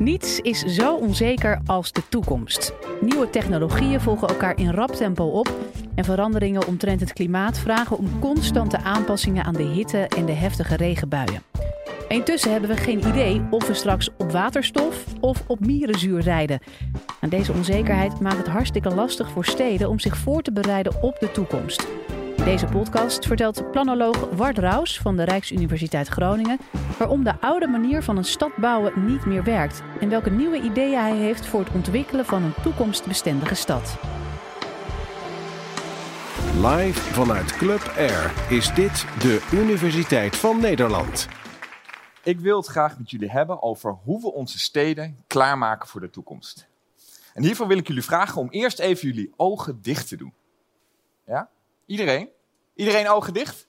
Niets is zo onzeker als de toekomst. Nieuwe technologieën volgen elkaar in rap tempo op. En veranderingen omtrent het klimaat vragen om constante aanpassingen aan de hitte en de heftige regenbuien. Intussen hebben we geen idee of we straks op waterstof of op mierenzuur rijden. En deze onzekerheid maakt het hartstikke lastig voor steden om zich voor te bereiden op de toekomst. In deze podcast vertelt planoloog Wart Raus van de Rijksuniversiteit Groningen waarom de oude manier van een stad bouwen niet meer werkt en welke nieuwe ideeën hij heeft voor het ontwikkelen van een toekomstbestendige stad. Live vanuit Club Air is dit de Universiteit van Nederland. Ik wil het graag met jullie hebben over hoe we onze steden klaarmaken voor de toekomst. En hiervoor wil ik jullie vragen om eerst even jullie ogen dicht te doen. Ja? Iedereen? Iedereen ogen dicht?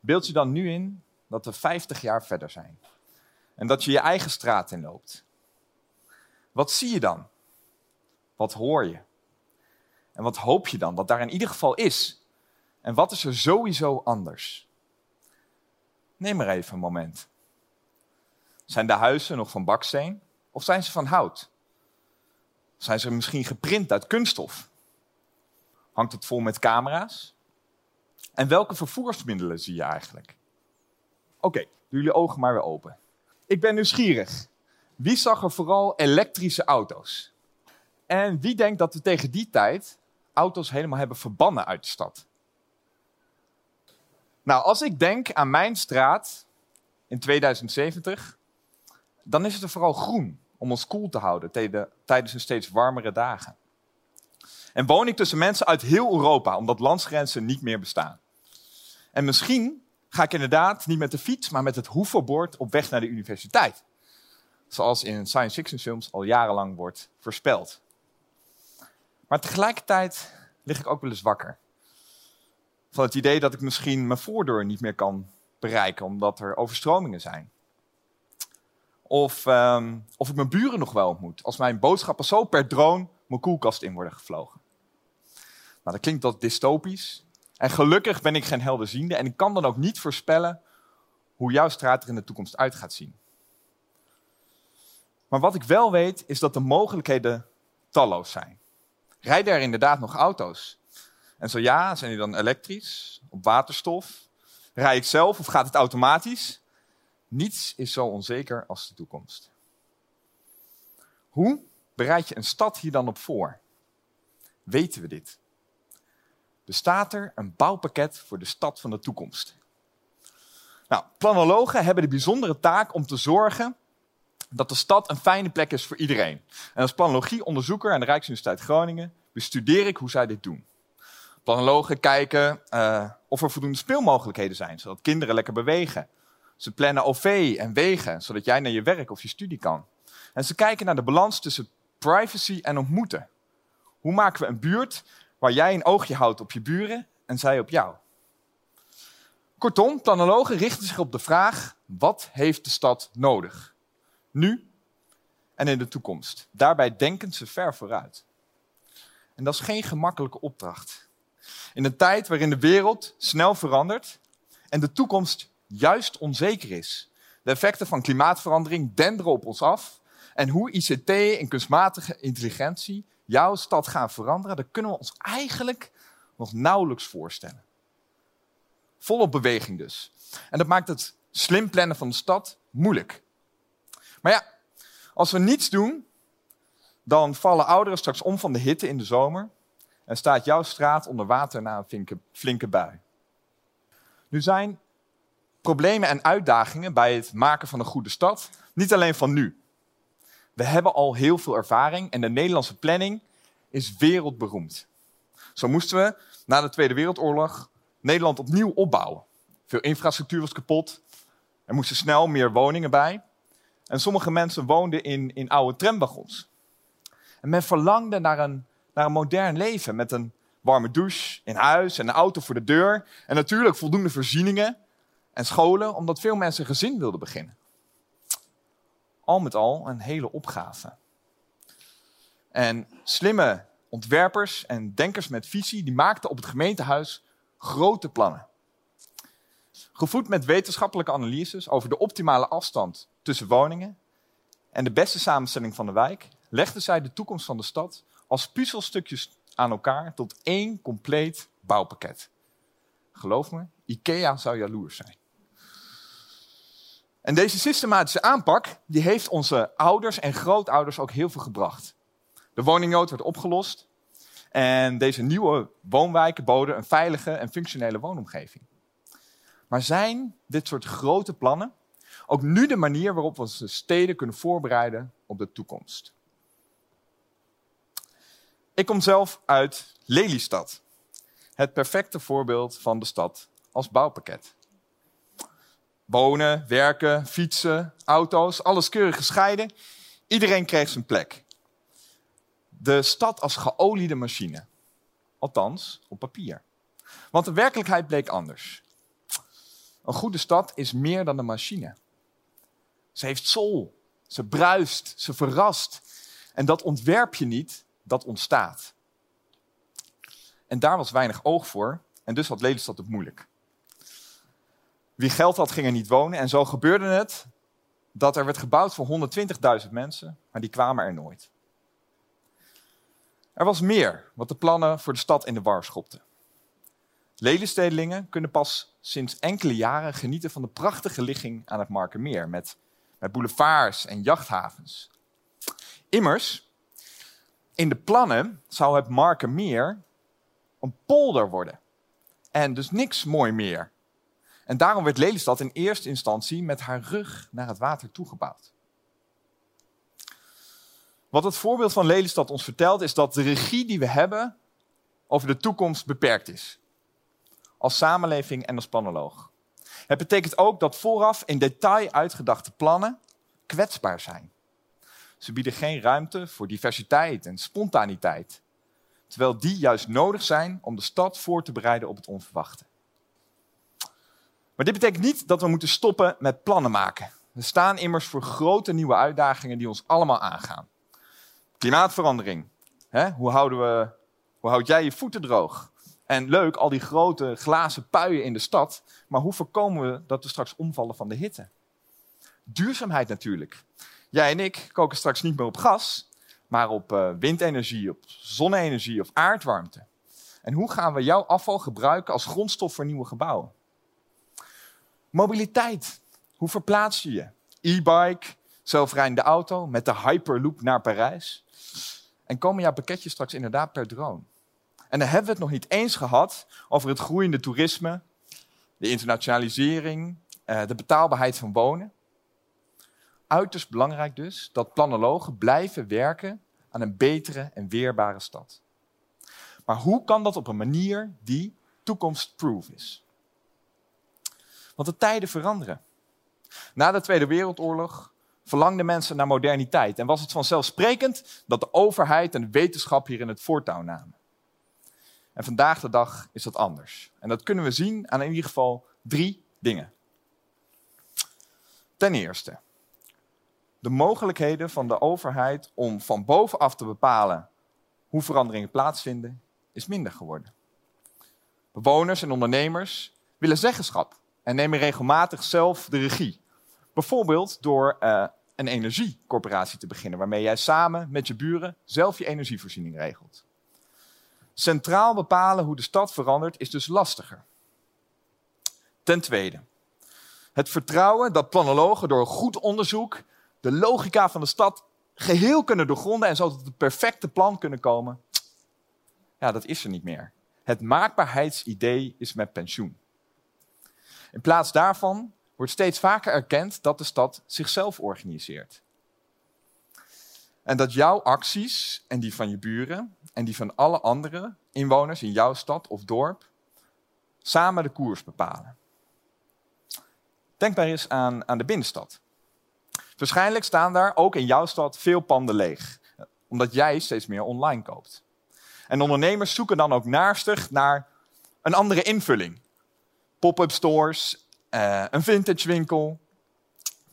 Beeld je dan nu in dat we 50 jaar verder zijn. En dat je je eigen straat inloopt. Wat zie je dan? Wat hoor je? En wat hoop je dan dat daar in ieder geval is? En wat is er sowieso anders? Neem maar even een moment. Zijn de huizen nog van baksteen of zijn ze van hout? Zijn ze misschien geprint uit kunststof? Hangt het vol met camera's? En welke vervoersmiddelen zie je eigenlijk? Oké, doe jullie ogen maar weer open. Ik ben nieuwsgierig. Wie zag er vooral elektrische auto's? En wie denkt dat we tegen die tijd auto's helemaal hebben verbannen uit de stad? Nou, als ik denk aan mijn straat in 2070, dan is het er vooral groen om ons koel te houden tijdens een steeds warmere dagen. En woon ik tussen mensen uit heel Europa, omdat landsgrenzen niet meer bestaan. En misschien ga ik inderdaad niet met de fiets, maar met het hoeverbord op weg naar de universiteit. Zoals in science fiction films al jarenlang wordt voorspeld. Maar tegelijkertijd lig ik ook wel eens wakker. Van het idee dat ik misschien mijn voordeur niet meer kan bereiken, omdat er overstromingen zijn. Of, um, of ik mijn buren nog wel ontmoet, als mijn boodschappen zo per drone mijn koelkast in worden gevlogen. Nou, dat klinkt dat dystopisch. En gelukkig ben ik geen helderziende en ik kan dan ook niet voorspellen hoe jouw straat er in de toekomst uit gaat zien. Maar wat ik wel weet, is dat de mogelijkheden talloos zijn. Rijden er inderdaad nog auto's? En zo ja, zijn die dan elektrisch, op waterstof? Rij ik zelf of gaat het automatisch? Niets is zo onzeker als de toekomst. Hoe bereid je een stad hier dan op voor? Weten we dit? Bestaat er een bouwpakket voor de stad van de toekomst? Nou, planologen hebben de bijzondere taak om te zorgen dat de stad een fijne plek is voor iedereen. En als planologieonderzoeker aan de Rijksuniversiteit Groningen bestudeer ik hoe zij dit doen. Planologen kijken uh, of er voldoende speelmogelijkheden zijn, zodat kinderen lekker bewegen. Ze plannen OV en wegen, zodat jij naar je werk of je studie kan. En ze kijken naar de balans tussen privacy en ontmoeten. Hoe maken we een buurt waar jij een oogje houdt op je buren en zij op jou? Kortom, planologen richten zich op de vraag: wat heeft de stad nodig? Nu en in de toekomst. Daarbij denken ze ver vooruit. En dat is geen gemakkelijke opdracht. In een tijd waarin de wereld snel verandert en de toekomst juist onzeker is. De effecten van klimaatverandering denderen op ons af. En hoe ICT en kunstmatige intelligentie jouw stad gaan veranderen, dat kunnen we ons eigenlijk nog nauwelijks voorstellen. Volop beweging dus. En dat maakt het slim plannen van de stad moeilijk. Maar ja, als we niets doen, dan vallen ouderen straks om van de hitte in de zomer en staat jouw straat onder water na een flinke, flinke bui. Nu zijn problemen en uitdagingen bij het maken van een goede stad niet alleen van nu. We hebben al heel veel ervaring en de Nederlandse planning is wereldberoemd. Zo moesten we na de Tweede Wereldoorlog Nederland opnieuw opbouwen. Veel infrastructuur was kapot. Er moesten snel meer woningen bij. En sommige mensen woonden in, in oude tramwagons. En men verlangde naar een, naar een modern leven met een warme douche in huis en een auto voor de deur. En natuurlijk voldoende voorzieningen en scholen, omdat veel mensen een gezin wilden beginnen. Al met al een hele opgave. En slimme ontwerpers en denkers met visie, die maakten op het gemeentehuis grote plannen. Gevoed met wetenschappelijke analyses over de optimale afstand tussen woningen en de beste samenstelling van de wijk legden zij de toekomst van de stad als puzzelstukjes aan elkaar tot één compleet bouwpakket. Geloof me, IKEA zou jaloers zijn. En deze systematische aanpak die heeft onze ouders en grootouders ook heel veel gebracht. De woningnood werd opgelost en deze nieuwe woonwijken boden een veilige en functionele woonomgeving. Maar zijn dit soort grote plannen ook nu de manier waarop we onze steden kunnen voorbereiden op de toekomst? Ik kom zelf uit Lelystad. Het perfecte voorbeeld van de stad als bouwpakket. Wonen, werken, fietsen, auto's, alles keurig gescheiden. Iedereen kreeg zijn plek. De stad als geoliede machine. Althans, op papier. Want de werkelijkheid bleek anders. Een goede stad is meer dan een machine. Ze heeft soul. Ze bruist. Ze verrast. En dat ontwerp je niet, dat ontstaat. En daar was weinig oog voor. En dus had Lelystad het moeilijk. Wie geld had, ging er niet wonen. En zo gebeurde het dat er werd gebouwd voor 120.000 mensen, maar die kwamen er nooit. Er was meer wat de plannen voor de stad in de war schopten. Lelystedlingen kunnen pas sinds enkele jaren genieten van de prachtige ligging aan het Markermeer met, met boulevards en jachthavens. Immers, in de plannen zou het Markermeer een polder worden. En dus niks mooi meer. En daarom werd Lelystad in eerste instantie met haar rug naar het water toegebouwd. Wat het voorbeeld van Lelystad ons vertelt, is dat de regie die we hebben over de toekomst beperkt is. Als samenleving en als planoloog. Het betekent ook dat vooraf in detail uitgedachte plannen kwetsbaar zijn. Ze bieden geen ruimte voor diversiteit en spontaniteit, terwijl die juist nodig zijn om de stad voor te bereiden op het onverwachte. Maar dit betekent niet dat we moeten stoppen met plannen maken. We staan immers voor grote nieuwe uitdagingen die ons allemaal aangaan. Klimaatverandering. Hè? Hoe, houden we, hoe houd jij je voeten droog? En leuk, al die grote glazen puien in de stad. Maar hoe voorkomen we dat we straks omvallen van de hitte? Duurzaamheid natuurlijk. Jij en ik koken straks niet meer op gas, maar op uh, windenergie, op zonne-energie of aardwarmte. En hoe gaan we jouw afval gebruiken als grondstof voor nieuwe gebouwen? Mobiliteit. Hoe verplaats je je? E-bike, zelfrijdende auto met de Hyperloop naar Parijs. En komen jouw pakketjes straks inderdaad per drone? En dan hebben we het nog niet eens gehad over het groeiende toerisme, de internationalisering, eh, de betaalbaarheid van wonen. Uiterst belangrijk dus dat planologen blijven werken aan een betere en weerbare stad. Maar hoe kan dat op een manier die toekomstproof is? Want de tijden veranderen. Na de Tweede Wereldoorlog verlangden mensen naar moderniteit en was het vanzelfsprekend dat de overheid en de wetenschap hierin het voortouw namen. En vandaag de dag is dat anders. En dat kunnen we zien aan in ieder geval drie dingen. Ten eerste, de mogelijkheden van de overheid om van bovenaf te bepalen hoe veranderingen plaatsvinden, is minder geworden. Bewoners en ondernemers willen zeggenschap en nemen regelmatig zelf de regie. Bijvoorbeeld door uh, een energiecorporatie te beginnen, waarmee jij samen met je buren zelf je energievoorziening regelt. Centraal bepalen hoe de stad verandert is dus lastiger. Ten tweede, het vertrouwen dat planologen door goed onderzoek de logica van de stad geheel kunnen doorgronden en zo tot het perfecte plan kunnen komen. Ja, dat is er niet meer. Het maakbaarheidsidee is met pensioen. In plaats daarvan wordt steeds vaker erkend dat de stad zichzelf organiseert. En dat jouw acties en die van je buren en die van alle andere inwoners in jouw stad of dorp samen de koers bepalen. Denk maar eens aan, aan de binnenstad. Waarschijnlijk staan daar ook in jouw stad veel panden leeg, omdat jij steeds meer online koopt. En ondernemers zoeken dan ook naastig naar een andere invulling pop-up stores, uh, een vintage winkel,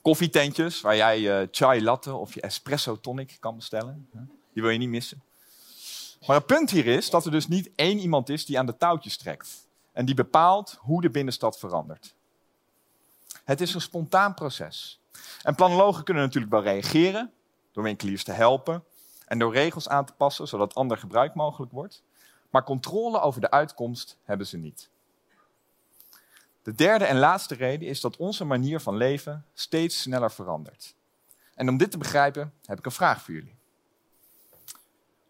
koffietentjes waar jij je chai latte of je espresso tonic kan bestellen. Die wil je niet missen. Maar het punt hier is dat er dus niet één iemand is die aan de touwtjes trekt en die bepaalt hoe de binnenstad verandert. Het is een spontaan proces. En planologen kunnen natuurlijk wel reageren, door winkeliers te helpen en door regels aan te passen zodat ander gebruik mogelijk wordt. Maar controle over de uitkomst hebben ze niet. De derde en laatste reden is dat onze manier van leven steeds sneller verandert. En om dit te begrijpen heb ik een vraag voor jullie.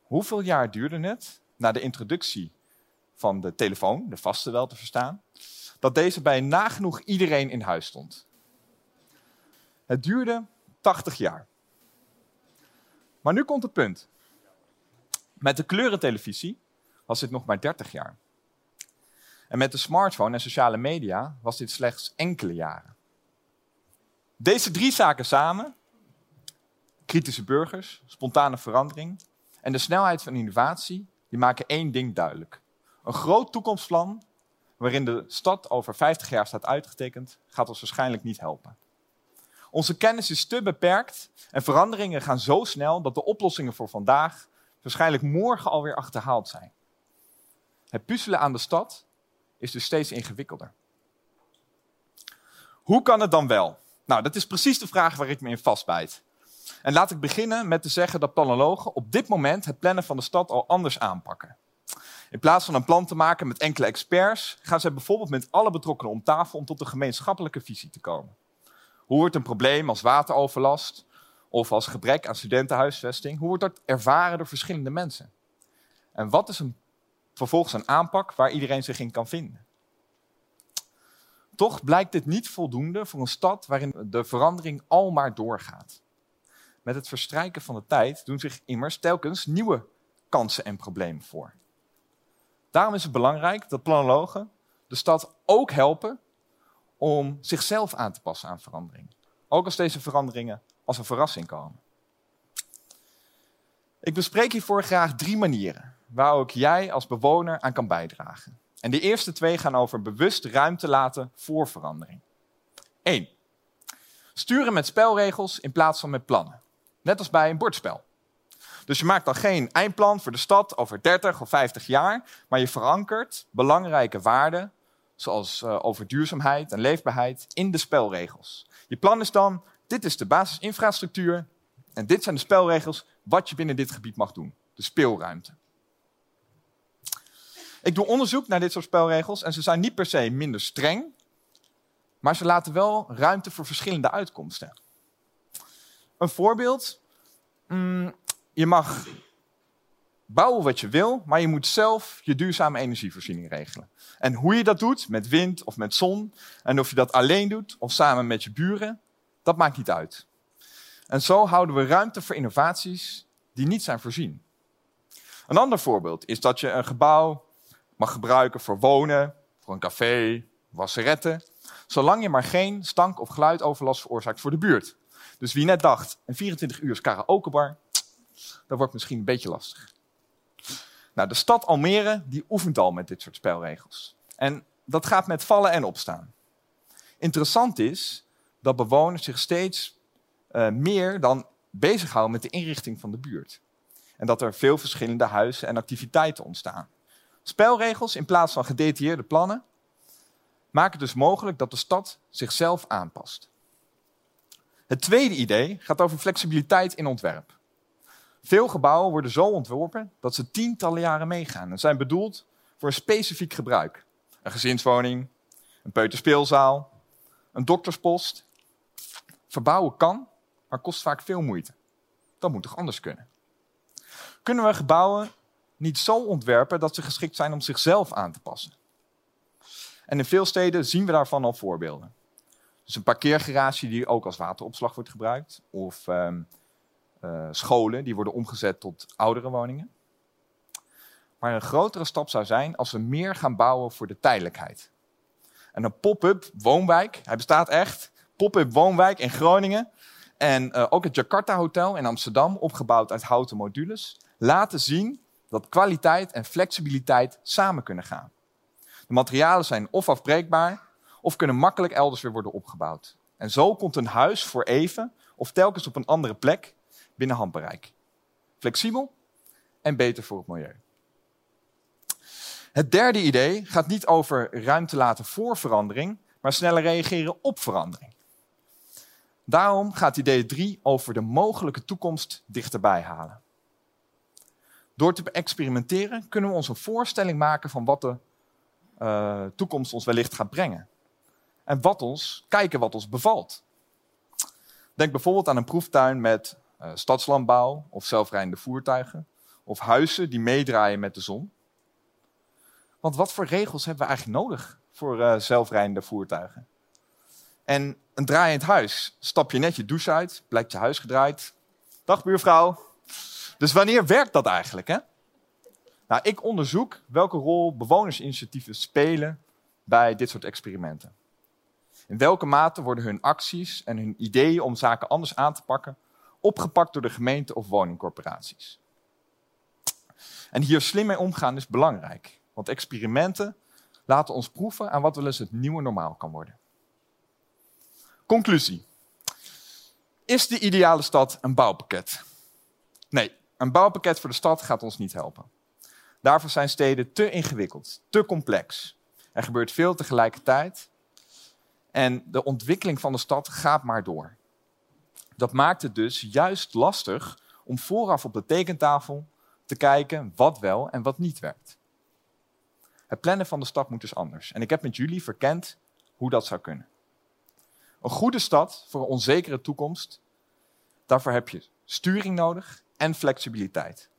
Hoeveel jaar duurde het na de introductie van de telefoon, de vaste wel te verstaan, dat deze bij nagenoeg iedereen in huis stond? Het duurde 80 jaar. Maar nu komt het punt. Met de kleurentelevisie was dit nog maar 30 jaar. En met de smartphone en sociale media was dit slechts enkele jaren. Deze drie zaken samen, kritische burgers, spontane verandering en de snelheid van innovatie, die maken één ding duidelijk. Een groot toekomstplan waarin de stad over 50 jaar staat uitgetekend, gaat ons waarschijnlijk niet helpen. Onze kennis is te beperkt en veranderingen gaan zo snel dat de oplossingen voor vandaag waarschijnlijk morgen alweer achterhaald zijn. Het puzzelen aan de stad is dus steeds ingewikkelder. Hoe kan het dan wel? Nou, dat is precies de vraag waar ik me in vastbijt. En laat ik beginnen met te zeggen dat planologen op dit moment het plannen van de stad al anders aanpakken. In plaats van een plan te maken met enkele experts, gaan ze bijvoorbeeld met alle betrokkenen om tafel om tot een gemeenschappelijke visie te komen. Hoe wordt een probleem als wateroverlast of als gebrek aan studentenhuisvesting, hoe wordt dat ervaren door verschillende mensen? En wat is een, vervolgens een aanpak waar iedereen zich in kan vinden? Toch blijkt dit niet voldoende voor een stad waarin de verandering al maar doorgaat. Met het verstrijken van de tijd doen zich immers telkens nieuwe kansen en problemen voor. Daarom is het belangrijk dat planologen de stad ook helpen om zichzelf aan te passen aan verandering. Ook als deze veranderingen als een verrassing komen. Ik bespreek hiervoor graag drie manieren waar ook jij als bewoner aan kan bijdragen. En de eerste twee gaan over bewust ruimte laten voor verandering. 1. Sturen met spelregels in plaats van met plannen. Net als bij een bordspel. Dus je maakt dan geen eindplan voor de stad over 30 of 50 jaar, maar je verankert belangrijke waarden, zoals uh, over duurzaamheid en leefbaarheid, in de spelregels. Je plan is dan, dit is de basisinfrastructuur en dit zijn de spelregels wat je binnen dit gebied mag doen. De speelruimte. Ik doe onderzoek naar dit soort spelregels en ze zijn niet per se minder streng, maar ze laten wel ruimte voor verschillende uitkomsten. Een voorbeeld. Mm, je mag bouwen wat je wil, maar je moet zelf je duurzame energievoorziening regelen. En hoe je dat doet, met wind of met zon, en of je dat alleen doet of samen met je buren, dat maakt niet uit. En zo houden we ruimte voor innovaties die niet zijn voorzien. Een ander voorbeeld is dat je een gebouw mag gebruiken voor wonen, voor een café, wasseretten, zolang je maar geen stank- of geluidoverlast veroorzaakt voor de buurt. Dus wie net dacht, een 24 uur karaokebar, dat wordt misschien een beetje lastig. Nou, de stad Almere die oefent al met dit soort spelregels. En dat gaat met vallen en opstaan. Interessant is dat bewoners zich steeds uh, meer dan bezighouden met de inrichting van de buurt. En dat er veel verschillende huizen en activiteiten ontstaan. Spelregels in plaats van gedetailleerde plannen maken dus mogelijk dat de stad zichzelf aanpast. Het tweede idee gaat over flexibiliteit in ontwerp. Veel gebouwen worden zo ontworpen dat ze tientallen jaren meegaan en zijn bedoeld voor een specifiek gebruik. Een gezinswoning, een peuterspeelzaal, een dokterspost. Verbouwen kan, maar kost vaak veel moeite. Dat moet toch anders kunnen? Kunnen we gebouwen niet zo ontwerpen dat ze geschikt zijn om zichzelf aan te passen? En in veel steden zien we daarvan al voorbeelden. Dus een parkeergarage die ook als wateropslag wordt gebruikt. Of um, uh, scholen die worden omgezet tot oudere woningen. Maar een grotere stap zou zijn als we meer gaan bouwen voor de tijdelijkheid. En een pop-up woonwijk, hij bestaat echt, pop-up woonwijk in Groningen. En uh, ook het Jakarta Hotel in Amsterdam, opgebouwd uit houten modules, laten zien dat kwaliteit en flexibiliteit samen kunnen gaan. De materialen zijn of afbreekbaar, of kunnen makkelijk elders weer worden opgebouwd. En zo komt een huis voor even of telkens op een andere plek binnen handbereik. Flexibel en beter voor het milieu. Het derde idee gaat niet over ruimte laten voor verandering, maar sneller reageren op verandering. Daarom gaat idee 3 over de mogelijke toekomst dichterbij halen. Door te experimenteren kunnen we ons een voorstelling maken van wat de uh, toekomst ons wellicht gaat brengen. En wat ons, kijken wat ons bevalt. Denk bijvoorbeeld aan een proeftuin met uh, stadslandbouw of zelfrijdende voertuigen. Of huizen die meedraaien met de zon. Want wat voor regels hebben we eigenlijk nodig voor uh, zelfrijdende voertuigen? En een draaiend huis. Stap je net je douche uit, blijkt je huis gedraaid. Dag buurvrouw. Dus wanneer werkt dat eigenlijk? Hè? Nou, ik onderzoek welke rol bewonersinitiatieven spelen bij dit soort experimenten. In welke mate worden hun acties en hun ideeën om zaken anders aan te pakken opgepakt door de gemeente of woningcorporaties? En hier slim mee omgaan is belangrijk, want experimenten laten ons proeven aan wat wel eens het nieuwe normaal kan worden. Conclusie. Is de ideale stad een bouwpakket? Nee, een bouwpakket voor de stad gaat ons niet helpen. Daarvoor zijn steden te ingewikkeld, te complex. Er gebeurt veel tegelijkertijd en de ontwikkeling van de stad gaat maar door. Dat maakt het dus juist lastig om vooraf op de tekentafel te kijken wat wel en wat niet werkt. Het plannen van de stad moet dus anders. En ik heb met jullie verkend hoe dat zou kunnen. Een goede stad voor een onzekere toekomst, daarvoor heb je sturing nodig en flexibiliteit.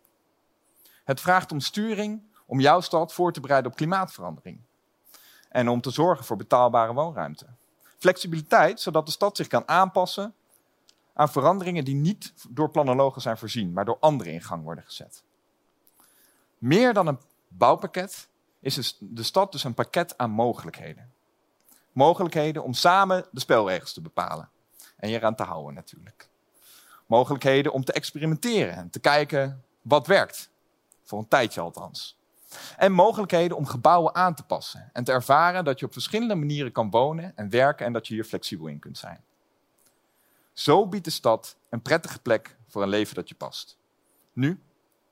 Het vraagt om sturing om jouw stad voor te bereiden op klimaatverandering. En om te zorgen voor betaalbare woonruimte. Flexibiliteit, zodat de stad zich kan aanpassen aan veranderingen die niet door planologen zijn voorzien, maar door anderen in gang worden gezet. Meer dan een bouwpakket is de stad dus een pakket aan mogelijkheden. Mogelijkheden om samen de spelregels te bepalen. En je eraan te houden natuurlijk. Mogelijkheden om te experimenteren en te kijken wat werkt. Voor een tijdje althans. En mogelijkheden om gebouwen aan te passen. En te ervaren dat je op verschillende manieren kan wonen en werken en dat je hier flexibel in kunt zijn. Zo biedt de stad een prettige plek voor een leven dat je past. Nu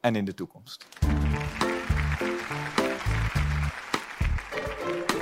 en in de toekomst.